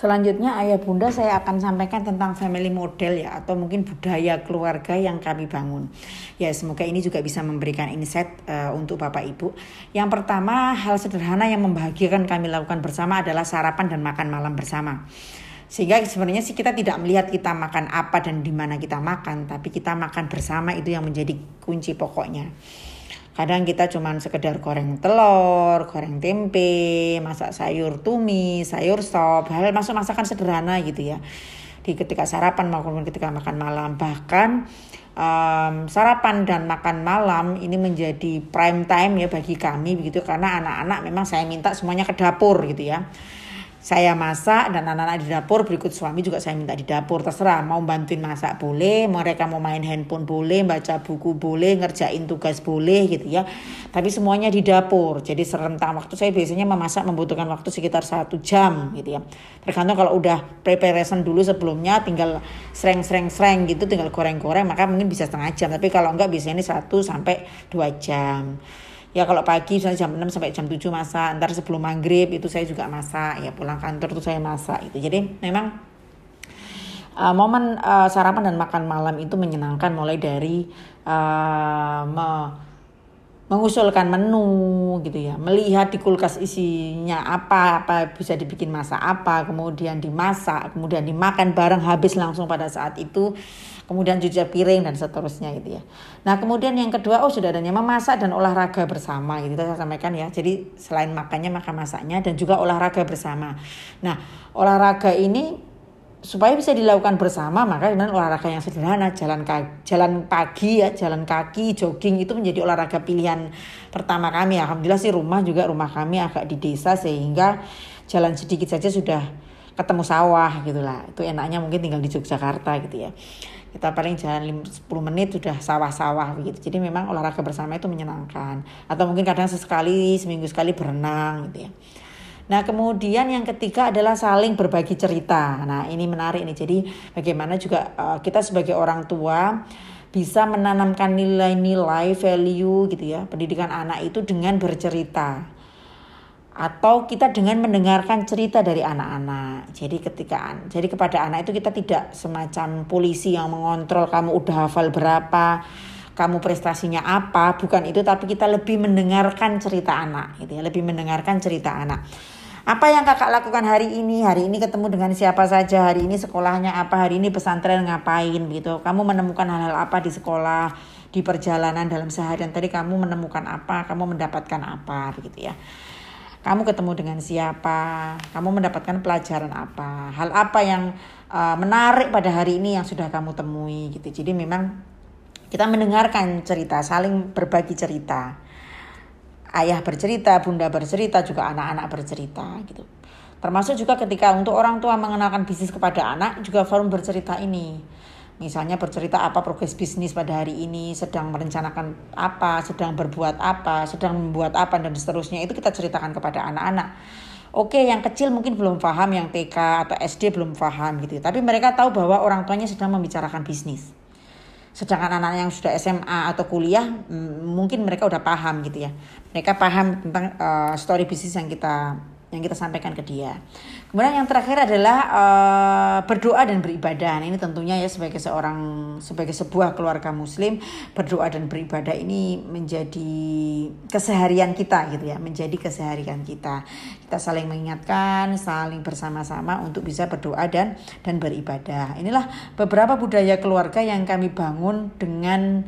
Selanjutnya ayah bunda saya akan sampaikan tentang family model ya atau mungkin budaya keluarga yang kami bangun. Ya semoga ini juga bisa memberikan insight uh, untuk bapak ibu. Yang pertama hal sederhana yang membahagiakan kami lakukan bersama adalah sarapan dan makan malam bersama. Sehingga sebenarnya sih kita tidak melihat kita makan apa dan di mana kita makan, tapi kita makan bersama itu yang menjadi kunci pokoknya. Kadang kita cuman sekedar goreng telur, goreng tempe, masak sayur tumis, sayur sop, hal masuk masakan sederhana gitu ya. Di ketika sarapan maupun ketika makan malam. Bahkan um, sarapan dan makan malam ini menjadi prime time ya bagi kami begitu karena anak-anak memang saya minta semuanya ke dapur gitu ya saya masak dan anak-anak di dapur berikut suami juga saya minta di dapur. Terserah mau bantuin masak boleh mereka mau main handphone boleh baca buku boleh ngerjain tugas boleh gitu ya. Tapi semuanya di dapur. Jadi serentak waktu saya biasanya memasak membutuhkan waktu sekitar satu jam gitu ya. Tergantung kalau udah preparation dulu sebelumnya tinggal sereng-sereng-sereng gitu tinggal goreng-goreng maka mungkin bisa setengah jam. Tapi kalau enggak biasanya ini satu sampai dua jam ya kalau pagi misalnya jam 6 sampai jam 7 masak ntar sebelum maghrib itu saya juga masak ya pulang kantor tuh saya masak itu jadi memang uh, momen uh, sarapan dan makan malam itu menyenangkan mulai dari uh, me mengusulkan menu gitu ya melihat di kulkas isinya apa apa bisa dibikin masak apa kemudian dimasak kemudian dimakan bareng habis langsung pada saat itu kemudian cuci piring dan seterusnya gitu ya. Nah kemudian yang kedua oh sudah adanya memasak dan olahraga bersama gitu saya sampaikan ya. Jadi selain makannya maka masaknya dan juga olahraga bersama. Nah olahraga ini supaya bisa dilakukan bersama maka dengan olahraga yang sederhana jalan kaki, jalan pagi ya jalan kaki jogging itu menjadi olahraga pilihan pertama kami alhamdulillah sih rumah juga rumah kami agak di desa sehingga jalan sedikit saja sudah ketemu sawah gitulah itu enaknya mungkin tinggal di Yogyakarta gitu ya kita paling jalan 10 menit sudah sawah-sawah begitu. Jadi memang olahraga bersama itu menyenangkan. Atau mungkin kadang sesekali, seminggu sekali berenang gitu ya. Nah kemudian yang ketiga adalah saling berbagi cerita. Nah ini menarik nih. Jadi bagaimana juga uh, kita sebagai orang tua bisa menanamkan nilai-nilai value gitu ya pendidikan anak itu dengan bercerita atau kita dengan mendengarkan cerita dari anak-anak. Jadi ketika jadi kepada anak itu kita tidak semacam polisi yang mengontrol kamu udah hafal berapa, kamu prestasinya apa, bukan itu tapi kita lebih mendengarkan cerita anak gitu ya, lebih mendengarkan cerita anak. Apa yang kakak lakukan hari ini? Hari ini ketemu dengan siapa saja? Hari ini sekolahnya apa? Hari ini pesantren ngapain gitu? Kamu menemukan hal-hal apa di sekolah? Di perjalanan dalam seharian tadi kamu menemukan apa? Kamu mendapatkan apa begitu ya? kamu ketemu dengan siapa, kamu mendapatkan pelajaran apa, hal apa yang uh, menarik pada hari ini yang sudah kamu temui gitu. Jadi memang kita mendengarkan cerita, saling berbagi cerita. Ayah bercerita, bunda bercerita, juga anak-anak bercerita gitu. Termasuk juga ketika untuk orang tua mengenalkan bisnis kepada anak juga forum bercerita ini Misalnya bercerita apa progres bisnis pada hari ini, sedang merencanakan apa, sedang berbuat apa, sedang membuat apa dan seterusnya itu kita ceritakan kepada anak-anak. Oke, yang kecil mungkin belum paham, yang TK atau SD belum paham gitu. Tapi mereka tahu bahwa orang tuanya sedang membicarakan bisnis. Sedangkan anak yang sudah SMA atau kuliah mungkin mereka udah paham gitu ya. Mereka paham tentang uh, story bisnis yang kita yang kita sampaikan ke dia. Kemudian yang terakhir adalah uh, berdoa dan beribadah. Nah, ini tentunya ya sebagai seorang sebagai sebuah keluarga muslim, berdoa dan beribadah ini menjadi keseharian kita gitu ya, menjadi keseharian kita. Kita saling mengingatkan, saling bersama-sama untuk bisa berdoa dan dan beribadah. Inilah beberapa budaya keluarga yang kami bangun dengan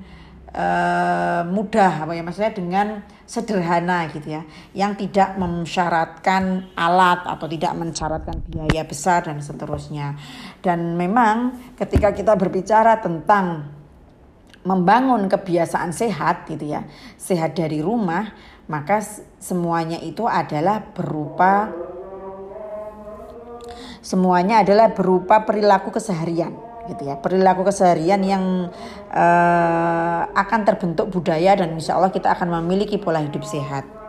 uh, mudah apa ya maksudnya dengan sederhana gitu ya yang tidak mensyaratkan alat atau tidak mensyaratkan biaya besar dan seterusnya. Dan memang ketika kita berbicara tentang membangun kebiasaan sehat gitu ya sehat dari rumah maka semuanya itu adalah berupa semuanya adalah berupa perilaku keseharian gitu ya. Perilaku keseharian yang uh, akan terbentuk budaya dan insya Allah kita akan memiliki pola hidup sehat